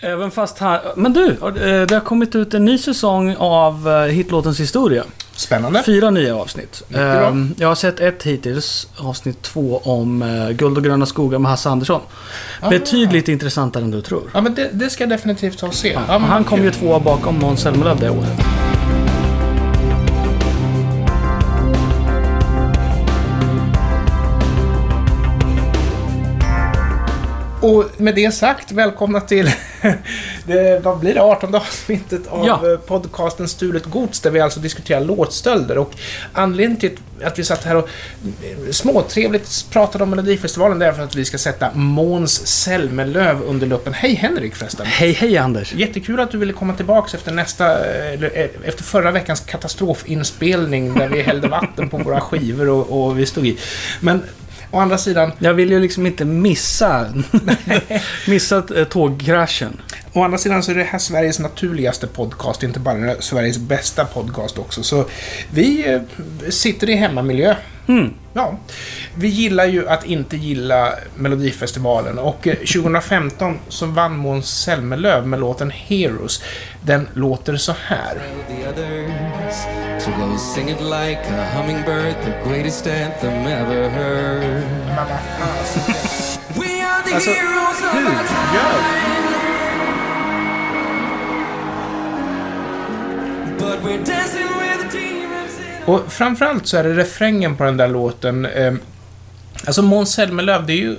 Även fast han... Men du, eh, det har kommit ut en ny säsong av eh, hitlåtens historia. Spännande. Fyra nya avsnitt. Ehm, Jag har sett ett hittills, avsnitt två, om eh, Guld och gröna skogar med Hasse Andersson. Ah. Betydligt intressantare än du tror. Ja, men det, det ska jag definitivt ta och se. Ja, han kom ju tvåa bakom Måns Zelmerlöw det året. Och med det sagt, välkomna till det, vad blir det, 18 avsnittet av Ja. eh, podcasten Stulet Gods, där vi alltså diskuterar låtstölder. Och anledningen till att vi satt här och eh, småtrevligt pratade om Melodifestivalen, det är för att vi ska sätta Måns Zelmerlöw under luppen. Hej Henrik förresten! Hej, hej Anders! Jättekul att du ville komma tillbaks efter nästa, eh, eller efter förra veckans katastrofinspelning där vi hällde vatten på våra skivor och, och vi stod i. Men å andra sidan, Jag vill ju liksom inte missa, missa eh, tågkraschen. Å andra sidan så är det här Sveriges naturligaste podcast, inte bara Sveriges bästa podcast också. Så vi eh, sitter i hemmamiljö. Mm. Ja, vi gillar ju att inte gilla Melodifestivalen och eh, 2015 så vann Måns Zelmerlöw med låten Heroes. Den låter så här. Alltså, hur gör But we're dancing och framförallt så är det refrängen på den där låten. Eh, alltså Måns Zelmerlöw, det är ju...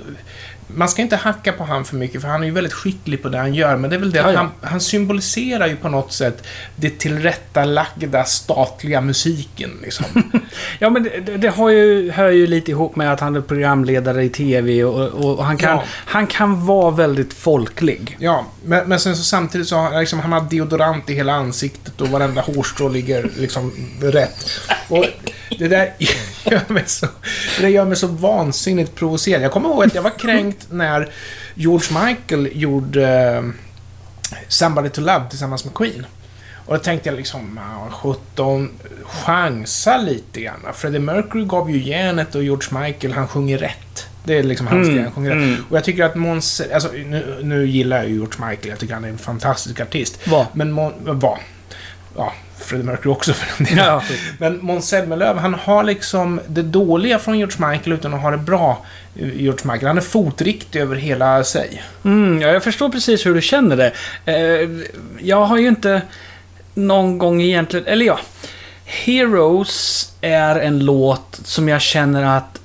Man ska inte hacka på han för mycket, för han är ju väldigt skicklig på det han gör. Men det är väl det att han, han symboliserar ju på något sätt det tillrättalagda statliga musiken, liksom. Ja, men det, det- har ju, hör ju lite ihop med att han är programledare i TV och, och han, kan, Ja. han kan vara väldigt folklig. Ja, men, men sen så samtidigt så har han, liksom, han har deodorant i hela ansiktet och varenda hårstrå ligger liksom rätt. Och det där gör mig så, det gör mig så vansinnigt provocerad. Jag kommer ihåg att jag var kränkt när George Michael gjorde eh, Somebody to Love tillsammans med Queen. Och då tänkte jag liksom, ah, 17, chansa lite grann. Freddie Mercury gav ju järnet och George Michael, han sjunger rätt. Det är liksom hans Mm, grej, han sjunger rätt. mm. Och jag tycker att Måns, alltså nu, nu gillar jag ju George Michael, jag tycker han är en fantastisk artist. Vad? Men Måns, vad? Ja, Freddie Mercury också för den delen. Ja, Men Måns Zelmerlöw, han har liksom det dåliga från George Michael utan att ha det bra eh, George Michael. Han är fotriktig över hela sig. Mm, ja, jag förstår precis hur du känner det. Eh, jag har ju inte någon gång egentligen... Eller ja. Heroes är en låt som jag känner att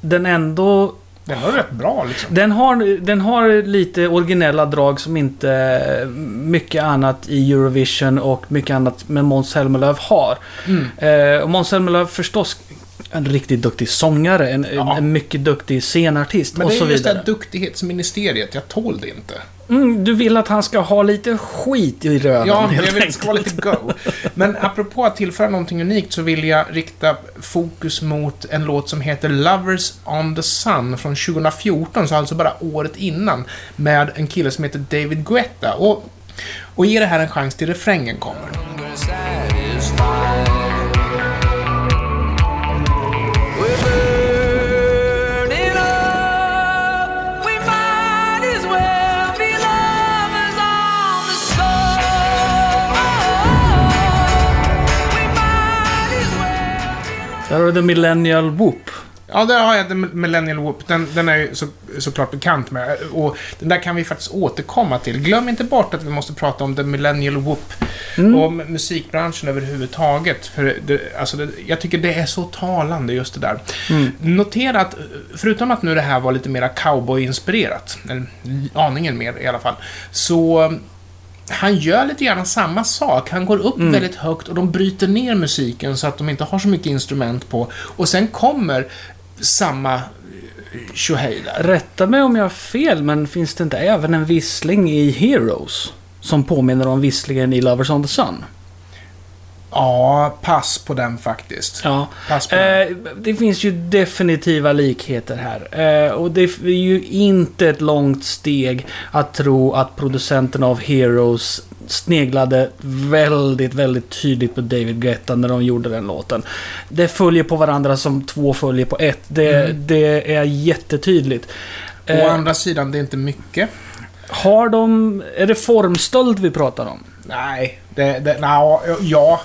den ändå... Den var rätt bra liksom. Den har, den har lite originella drag som inte mycket annat i Eurovision och mycket annat med Måns Zelmerlöw har. Mm. Eh, och Måns Zelmerlöw förstås en riktigt duktig sångare, en, Ja. en mycket duktig scenartist Men och det så är just det vidare. här duktighetsministeriet, jag tål det inte. Mm, du vill att han ska ha lite skit i röven Ja, helt jag vill att det ska vara lite go. Men apropå att tillföra någonting unikt så vill jag rikta fokus mot en låt som heter Lovers on the Sun från 2014, så alltså bara året innan, med en kille som heter David Guetta. Och, och ge det här en chans till refrängen kommer. Där har du The Millennial Whoop. Ja, där har jag The Millennial Whoop. Den, den är ju så, såklart bekant med. Och den där kan vi faktiskt återkomma till. Glöm inte bort att vi måste prata om The Millennial Whoop. Och om musikbranschen överhuvudtaget. För det, alltså det, jag tycker det är så talande just det där. Notera att, förutom att nu det här var lite mera cowboy-inspirerat, eller aningen mer i alla fall, så han gör lite grann samma sak. Han går upp väldigt högt och de bryter ner musiken så att de inte har så mycket instrument på. Och sen kommer samma eh, tjohej där. Rätta mig om jag har fel, men finns det inte även en vissling i Heroes? Som påminner om visslingen i Lovers on the Sun. Ja, pass på den faktiskt. Ja. Den. Eh, det finns ju definitiva likheter här. Eh, och det är ju inte ett långt steg att tro att producenterna av Heroes sneglade väldigt, väldigt tydligt på David Guetta när de gjorde den låten. Det följer på varandra som två följer på ett. Det, Mm. det är jättetydligt. Å Eh, andra sidan, det är inte mycket. Har de... Är det formstöld vi pratar om? Nej, det, det, na, ja.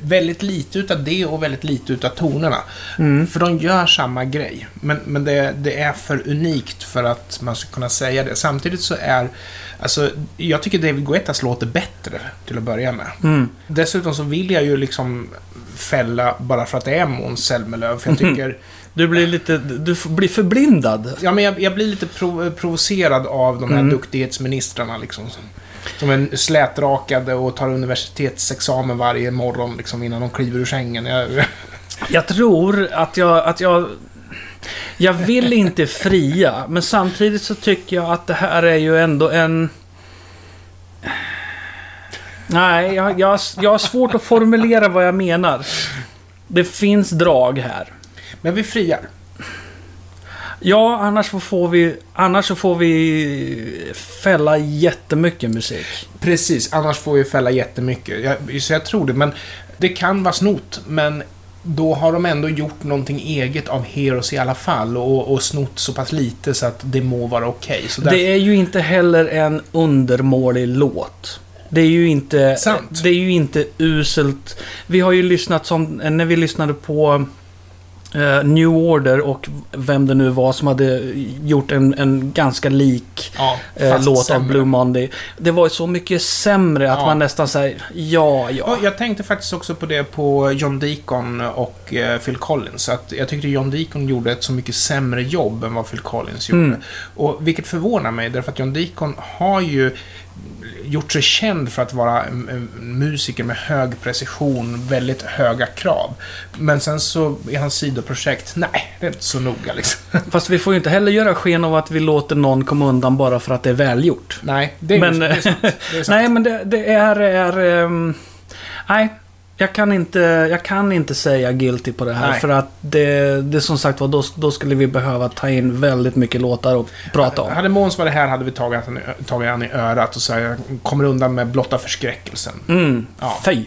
Väldigt lite utav det och väldigt lite utav tonerna. Mm. För de gör samma grej. Men, men det, det är för unikt för att man ska kunna säga det. Samtidigt så är... Alltså, jag tycker David Guettas låter bättre till att börja med. Mm. Dessutom så vill jag ju liksom fälla bara för att det är Måns Zelmerlöw. För jag tycker... Du blir lite... Du blir förblindad. Ja, men jag, jag blir lite prov, provocerad av de här Mm. duktighetsministrarna liksom. Som, är slätrakade och tar universitetsexamen varje morgon liksom innan de kliver ur sängen. Jag, Jag tror att jag... Att jag jag vill inte fria, men samtidigt så tycker jag att det här är ju ändå en... Nej, jag, jag, jag har svårt att formulera vad jag menar. Det finns drag här. men vi friar. Ja, annars får vi, annars får vi fälla jättemycket musik. Precis, annars får vi fälla jättemycket. Jag, så jag tror det, men det kan vara snott, men då har de ändå gjort någonting eget av Heroes i alla fall och, och snott så pass lite så att det må vara okej. Så därför- Det är ju inte heller en undermålig låt. Det är ju inte... Sant. Det är ju inte uselt. Vi har ju lyssnat som... När vi lyssnade på eh, New Order och vem det nu var som hade gjort en, en ganska lik ja, eh, låt av sämre. Blue Monday. Det var så mycket sämre att Ja. man nästan säger ja, Ja, ja. jag tänkte faktiskt också på det på John Deacon och eh, Phil Collins. Att jag tyckte John Deacon gjorde ett så mycket sämre jobb än vad Phil Collins gjorde. Mm. Och vilket förvånar mig, därför att John Deacon har ju gjort sig känd för att vara musiker med hög precision, väldigt höga krav. Men sen så i hans sidoprojekt, nej, det är inte så noga liksom. Fast vi får ju inte heller göra sken av att vi låter någon komma undan bara för att det är välgjort. Nej, det är, Men- det är sant. Det är sant. Nej, men det, det är... är ehm, nej, jag kan, inte, jag kan inte säga guilty på det här. Nej. För att det, det som sagt var, då, då skulle vi behöva ta in väldigt mycket låtar och prata om. Hade Måns varit här hade vi tagit han, tagit han i örat och sagt kommer undan med blotta förskräckelsen. Mm, Ja. fy.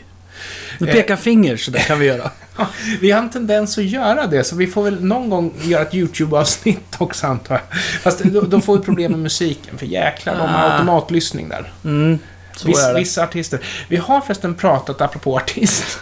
Du Eh. pekar finger, så det kan vi göra. Vi har en tendens att göra det, så vi får väl någon gång göra ett YouTube-avsnitt också antar jag. Fast då, då får vi problem med musiken, för jäklar, de har Ah. automatlyssning där. Mm, Viss, vissa artister. Vi har förresten pratat, apropå artist.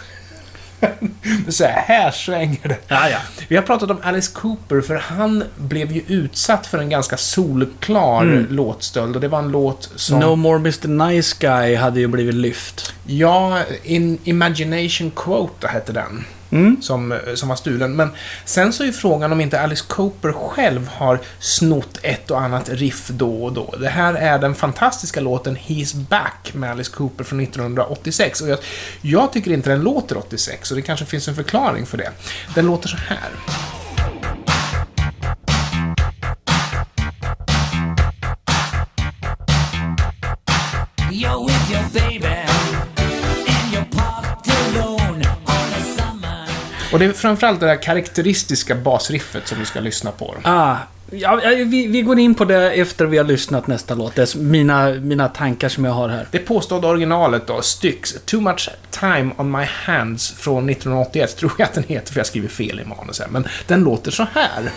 så här, här svänger det. Ja, ja. Vi har pratat om Alice Cooper, för han blev ju utsatt för en ganska solklar Mm. låtstöld. Och det var en låt som... No More Mr Nice Guy hade ju blivit lyft. Ja, In Imagination Quota hette den. Mm. som, som var stulen. Men sen så är ju frågan om inte Alice Cooper själv har snott ett och annat riff då och då. Det här är den fantastiska låten He's Back med Alice Cooper från 1986. Och jag, jag tycker inte den låter 86 och det kanske finns en förklaring för det. Den låter så här. Och det är framförallt det där karaktäristiska basriffet som vi ska lyssna på. Ah, ja, ja, vi, vi går in på det efter vi har lyssnat nästa låt. Det är mina, mina tankar som jag har här. Det påstådda originalet då, Styx, Too Much Time On My Hands från 1981, tror jag att den heter, för jag skriver fel i manus här. Men den låter så här.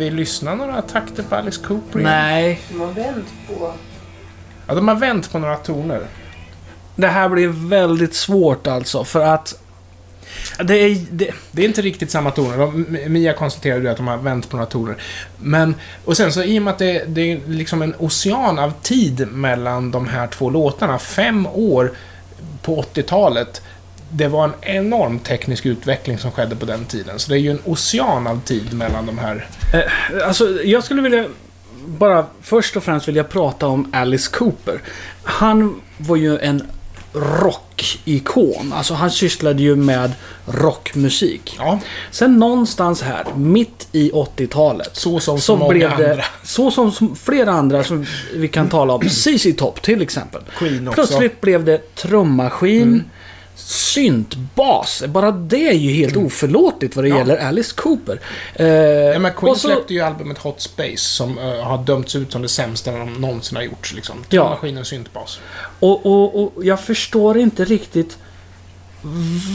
Vi lyssna några takter på Alice Cooper? igen? Nej, De har vänt på... Ja, de har vänt på några toner. det här blir väldigt svårt alltså. För att... Det är... Det, Det är inte riktigt samma toner. De, Mia konstaterade ju att de har vänt på några toner. Men, och sen så i och med att det, det är liksom en ocean av tid mellan de här två låtarna, fem år på 80-talet, det var en enorm teknisk utveckling som skedde på den tiden. Så det är ju en ocean av tid mellan de här. alltså, jag skulle vilja... Bara först och främst vilja prata om Alice Cooper. Han var ju en rockikon. Alltså han sysslade ju med rockmusik. Ja, Sen någonstans här, mitt i 80-talet. så som så blev det, andra. så som som flera andra som vi kan tala om. ZZ Top till exempel. Queen också. Plötsligt blev det trummaskin. Syntbas. Bara det är ju helt oförlåtligt vad det Mm. Ja. gäller Alice Cooper. Eh, Ja, men Queen så- släppte ju albumet Hot Space som eh, har dömts ut som det sämsta de någonsin har gjort. Liksom. Ja. Och syntbas. Och, och, och jag förstår inte riktigt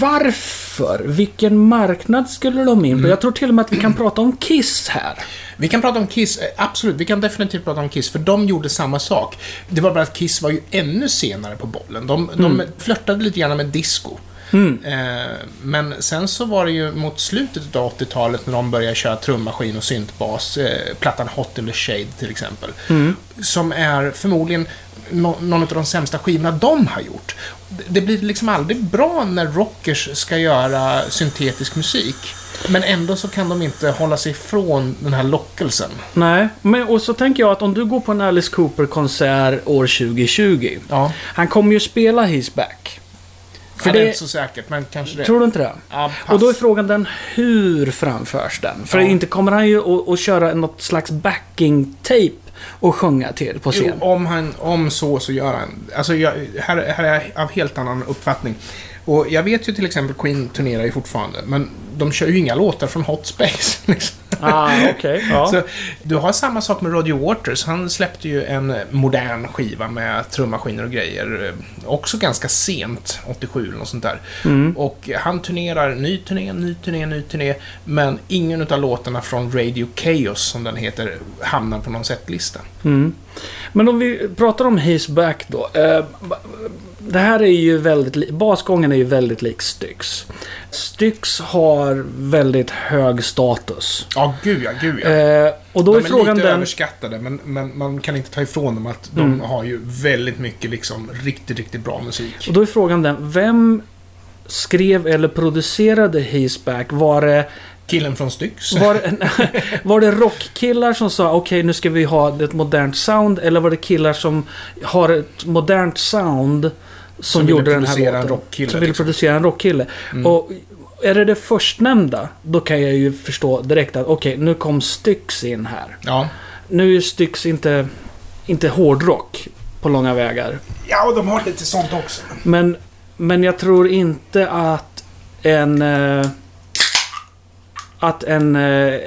varför. Vilken marknad skulle de in på? Jag tror till och med att vi kan prata om Kiss här. Vi kan prata om Kiss, eh, absolut. Vi kan definitivt prata om Kiss, för de gjorde samma sak. Det var bara att Kiss var ju ännu senare på bollen. De, de flörtade lite grann med disco. Eh, men sen så var det ju mot slutet av 80-talet när de började köra trummaskin och syntbas. Eh, plattan Hot in the Shade till exempel. Som är förmodligen någon av de sämsta skivorna de har gjort. Det- blir liksom aldrig bra när rockers ska göra syntetisk musik. Men ändå så kan de inte hålla sig ifrån den här lockelsen. Nej, men och så tänker jag att om du går på en Alice Cooper-konsert år 2020. Ja, Han kommer ju spela He's Back. för För det är det- inte så säkert, men kanske det. Tror du inte det? Ja. Och då är frågan den, hur framförs den? För Ja. inte kommer han ju att köra något slags backing-tape och sjunga till på scen. Jo, om, han, om så, så gör han. Alltså, jag, här, här är jag av helt annan uppfattning. Och jag vet ju till exempel Queen turnerar ju fortfarande, men de kör ju inga låtar från Hot Space. Liksom. Ah, okej. ja. Så, du har samma sak med Roger Waters. Han släppte ju en modern skiva med trummaskiner och grejer. eh, Också ganska sent, 87 eller något sånt där. Mm. Och han turnerar ny turné, ny turné, ny turné. Men ingen av låtarna från Radio Chaos, som den heter, hamnar på någon setlista. Mm. Men om vi pratar om He's Back då. Eh, det här är ju väldigt... Basgången är ju väldigt lik Styx. Styx har väldigt hög status. Ja, gud ja, gud ja. Eh, och då de är frågan lite den... överskattade, men, men man kan inte ta ifrån dem att de Mm. har ju väldigt mycket liksom riktigt, riktigt bra musik. Och då är frågan den, vem skrev eller producerade He's Back? Var det, Killen från Styx. var, det- var det rockkillar som sa okej nu ska vi ha ett modernt sound? Eller var det killar som har ett modernt sound som, Som gjorde den här producera en låten? rockkille, Som ville liksom. producera en rockkille. Mm. Och är det det förstnämnda, då kan jag ju förstå direkt att okej, nu kom Styx in här. Ja. Nu är Styx inte, inte hårdrock på långa vägar. ja, och de har lite sånt också. Men, men jag tror inte att en... Eh, att en eh,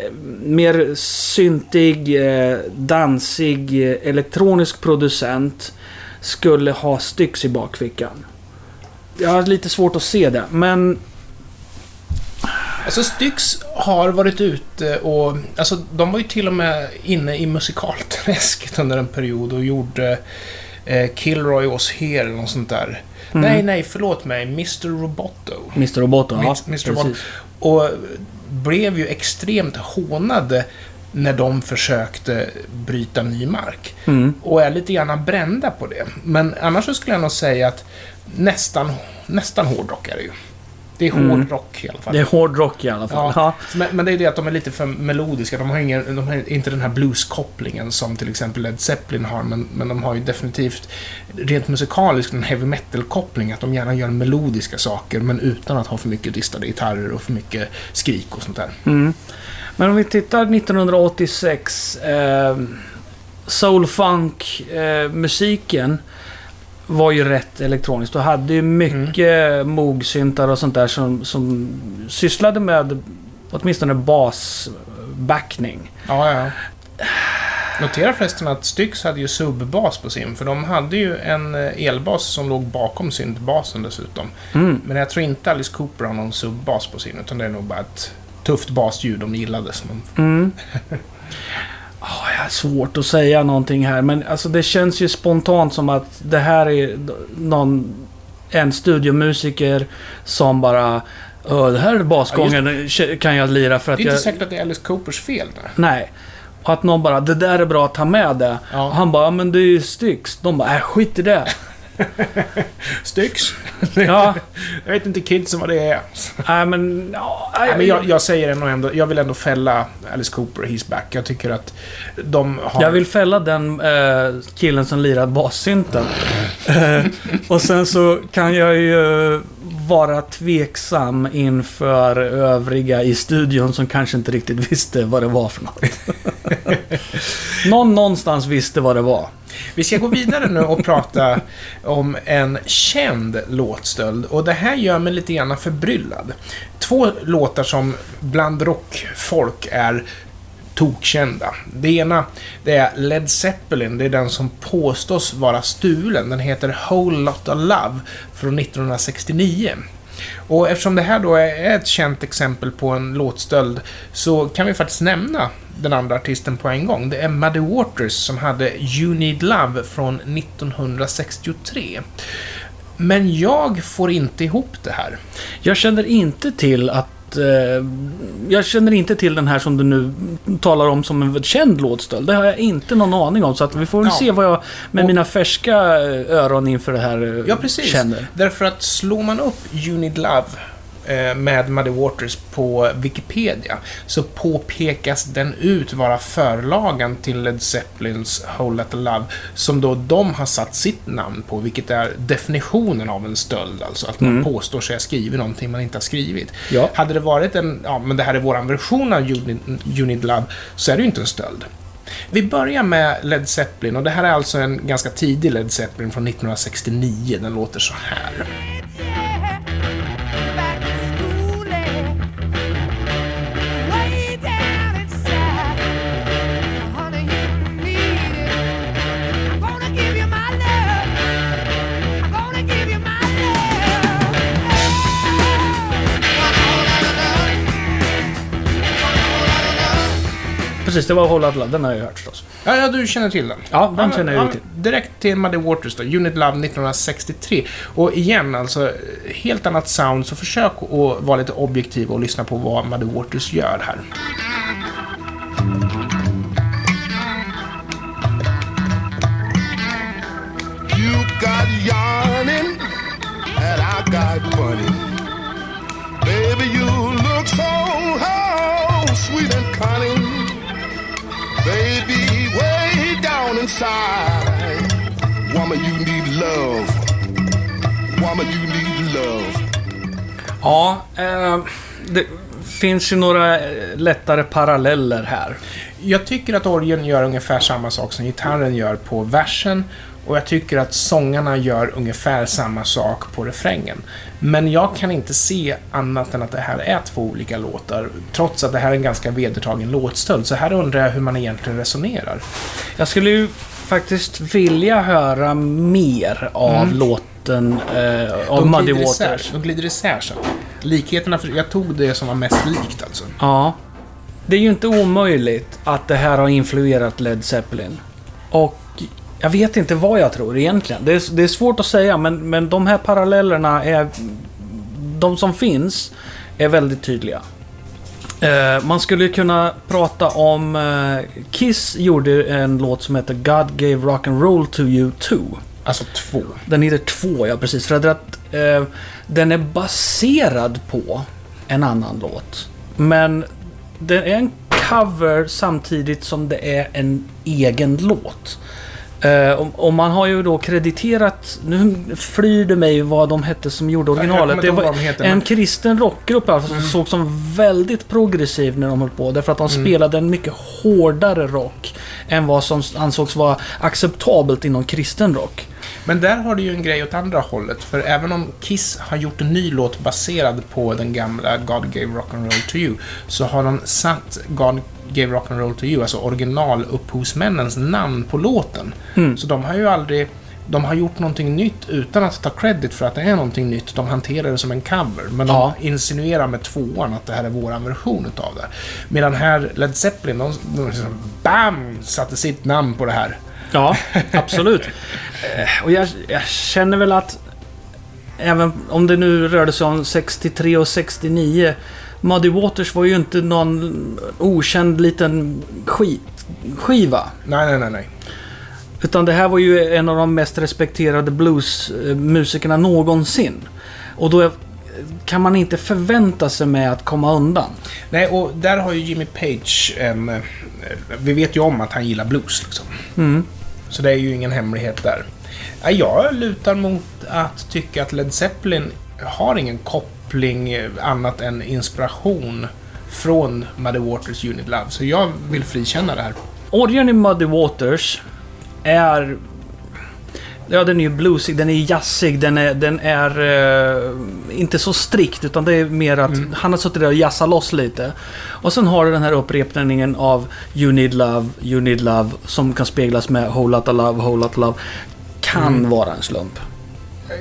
mer syntig, eh, dansig, eh, elektronisk producent skulle ha Styx i bakfickan. Jag har lite svårt att se det, men... Alltså Styx har varit ute och... Alltså de var ju till och med inne i musikalträsket under en period och gjorde eh, Kilroy Was Here eller något sånt där. Mm. Nej, nej, förlåt mig. Mr. Roboto. Mr. Roboto, ja. Mr. Roboto. Och blev ju extremt hånade när de försökte bryta ny mark. Mm. Och är lite grann brända på det. Men annars så skulle jag nog säga att nästan, nästan hårdrock är det ju. Det är Mm. hårdrock i alla fall. Det är hårdrock i alla fall. Ja. Ja. Men, men det är det att de är lite för melodiska. De har, ingen, de har inte den här blueskopplingen som till exempel Led Zeppelin har. Men, men de har ju definitivt rent musikaliskt en heavy metal-koppling. Att de gärna gör melodiska saker men utan att ha för mycket distade gitarrer och för mycket skrik och sånt där. Mm. Men om vi tittar 1986. Eh, soul funk eh, var ju rätt elektroniskt. Du hade ju mycket Moog-syntar och sånt där som, som sysslade med åtminstone basbackning. Ja, ja. Notera förresten att Styx hade ju subbas på sin, för de hade ju en eh, elbas som låg bakom syntbasen dessutom. Mm. Men jag tror inte Alice Cooper har någon subbas på sin, utan det är nog bara ett tufft basljud de gillade. Som de... Mm. Oh, jag har svårt att säga någonting här, men alltså det känns ju spontant som att det här är någon, en studiomusiker som bara "Ö, det här är basgången kan jag lira för Det att är inte jag... säkert att det är Alice Coopers fel. Nej. Nej. Och att någon bara, det där är bra att ta med det. Ja. Och han bara, "Ja, men det är ju Styx. De bara, äh, skit i det. Styx? ja, Jag vet inte kidsen vad det är. nej men... Ja, Nej, men jag, jag säger ändå, ändå, jag vill ändå fälla Alice Cooper, He's Back. Jag tycker att de har... Jag vill fälla den eh, killen som lirar bassynten. Eh, och sen så kan jag ju vara tveksam inför övriga i studion som kanske inte riktigt visste vad det var för något. Någon någonstans visste vad det var. Vi ska gå vidare nu och prata om en känd låtstöld. Och det här gör mig lite grann förbryllad. Två låtar som bland rockfolk är tokkända. Det ena, det är Led Zeppelin. Det är den som påstås vara stulen. Den heter Whole Lotta Love från 1969. Och eftersom det här då är ett känt exempel på en låtstöld så kan vi faktiskt nämna den andra artisten på en gång. Det är Muddy Waters som hade You Need Love från 1963. Men jag får inte ihop det här. Jag känner inte till att... Eh, jag känner inte till den här som du nu talar om som en känd låtstöld. Det har jag inte någon aning om. Så att vi får väl Ja. se vad jag med Och- mina färska eh, öron inför det här eh, Ja, precis. känner. Därför att slår man upp You Need Love med Muddy Waters på Wikipedia så påpekas den ut vara förlagan till Led Zeppelins Whole Lotta Love som då de har satt sitt namn på, vilket är definitionen av en stöld. Alltså att man påstår sig ha skrivit någonting man inte har skrivit. Ja. Hade det varit en, ja men det här är våran version av You Need, you Need Love, så är det ju inte en stöld. Vi börjar med Led Zeppelin och det här är alltså en ganska tidig Led Zeppelin från 1969. Den låter så här. Precis, det var Whole Lotta Love. Den har jag ju hört förstås. Ja, ja, du känner till den. Ja, den känner jag ju till. Direkt till Muddy Waters då, Unit Love 1963. Och igen, alltså, helt annat sound, så försök att vara lite objektiv och lyssna på vad Muddy Waters gör här. You got yarning, and I got money. Baby, you look so oh, sweet and cunning. Baby, way down inside. Woman, you need love. Woman, you need love. Ja, eh, det finns ju några eh, lättare paralleller här. Jag tycker att orgeln gör ungefär samma sak som gitarren gör på versen. Och jag tycker att sångarna gör ungefär samma sak på refrängen. Men jag kan inte se annat än att det här är två olika låtar. Trots att det här är en ganska vedertagen låtstöld. Så här undrar jag hur man egentligen resonerar. Jag skulle ju faktiskt vilja höra mer av låten eh, av Muddy isär- Waters. De glider isär sen. Likheterna, för, jag tog det som var mest likt alltså. Ja. Det är ju inte omöjligt att det här har influerat Led Zeppelin. Och jag vet inte vad jag tror egentligen. Det är, det är svårt att säga, men, men de här parallellerna är... De som finns är väldigt tydliga. Eh, man skulle kunna prata om... Eh, Kiss gjorde en låt som heter God gave rock and roll to you too. Alltså två. Den heter två, ja precis. För att eh, den är baserad på en annan låt. Men det är en cover samtidigt som det är en egen låt. Eh, och, man har ju då krediterat, nu flyr det mig vad de hette som gjorde originalet. Det var heter, en men- kristen rockgrupp alltså, som såg som väldigt progressiv när de höll på. Därför att de spelade en mycket hårdare rock än vad som ansågs vara acceptabelt inom kristen rock. Men där har du ju en grej åt andra hållet. För även om Kiss har gjort en ny låt baserad på den gamla God Gave Rock and Roll To You, så har de satt God Gave Rock and Roll To You, alltså originalupphovsmännens namn på låten. Så de har ju aldrig... De har gjort någonting nytt utan att ta credit för att det är någonting nytt. De hanterar det som en cover. Men Ja. de insinuerar med tvåan att det här är våran version utav det. Medan här, Led Zeppelin, de, de liksom, BAM! Satte sitt namn på det här. Ja, absolut. Eh, Och jag, jag känner väl att även om det nu rörde sig om 63 och 69 Muddy Waters var ju inte någon okänd liten skit, skiva. Nej, nej, nej, nej. Utan det här var ju en av de mest respekterade bluesmusikerna någonsin. Och då kan man inte förvänta sig med att komma undan. Nej, och där har ju Jimmy Page en... eh, Vi vet ju om att han gillar blues, liksom. Mm. Så det är ju ingen hemlighet där. Jag lutar mot att tycka att Led Zeppelin har ingen koppling annat än inspiration från Muddy Waters Unit Love. Så jag vill frikänna det här. Orgeln i Muddy Waters är... Ja, den är ju bluesig, den är jazzig, den är, den är eh, inte så strikt utan det är mer att han har suttit där och jazzat loss lite. Och sen har du den här upprepningen av You Need Love, You Need Love som kan speglas med Whole Lotta Love, Whole Lotta Love. Kan vara en slump.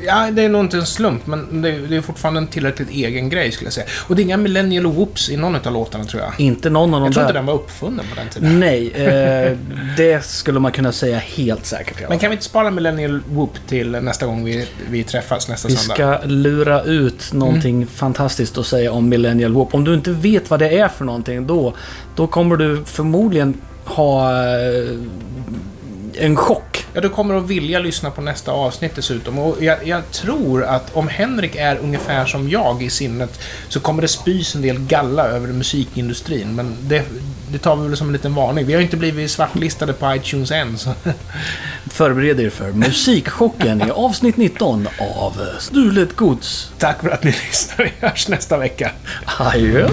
Ja, det är nog inte en slump, men det är, det är fortfarande en tillräckligt egen grej skulle jag säga. Och det är inga millennial whoops i någon av låtarna tror jag. Inte någon av de Jag tror där. inte den var uppfunnen på den tiden. Nej, eh, det skulle man kunna säga helt säkert. i alla Men kan vi inte spara millennial whoop till nästa gång vi, vi träffas nästa Vi söndag? ska lura ut någonting fantastiskt att säga om Millennial Warp. Om du inte vet vad det är för någonting då, då kommer du förmodligen ha eh, en chock. Ja, du kommer att vilja lyssna på nästa avsnitt dessutom. Och jag, jag tror att om Henrik är ungefär som jag i sinnet så kommer det spys en del galla över musikindustrin. Men det, det tar vi väl som en liten varning. Vi har inte blivit svartlistade på iTunes än. Så. Förbered er för Musikchocken i avsnitt 19 av Stulet Gods. Tack för att ni lyssnar. Vi hörs nästa vecka. Adjö!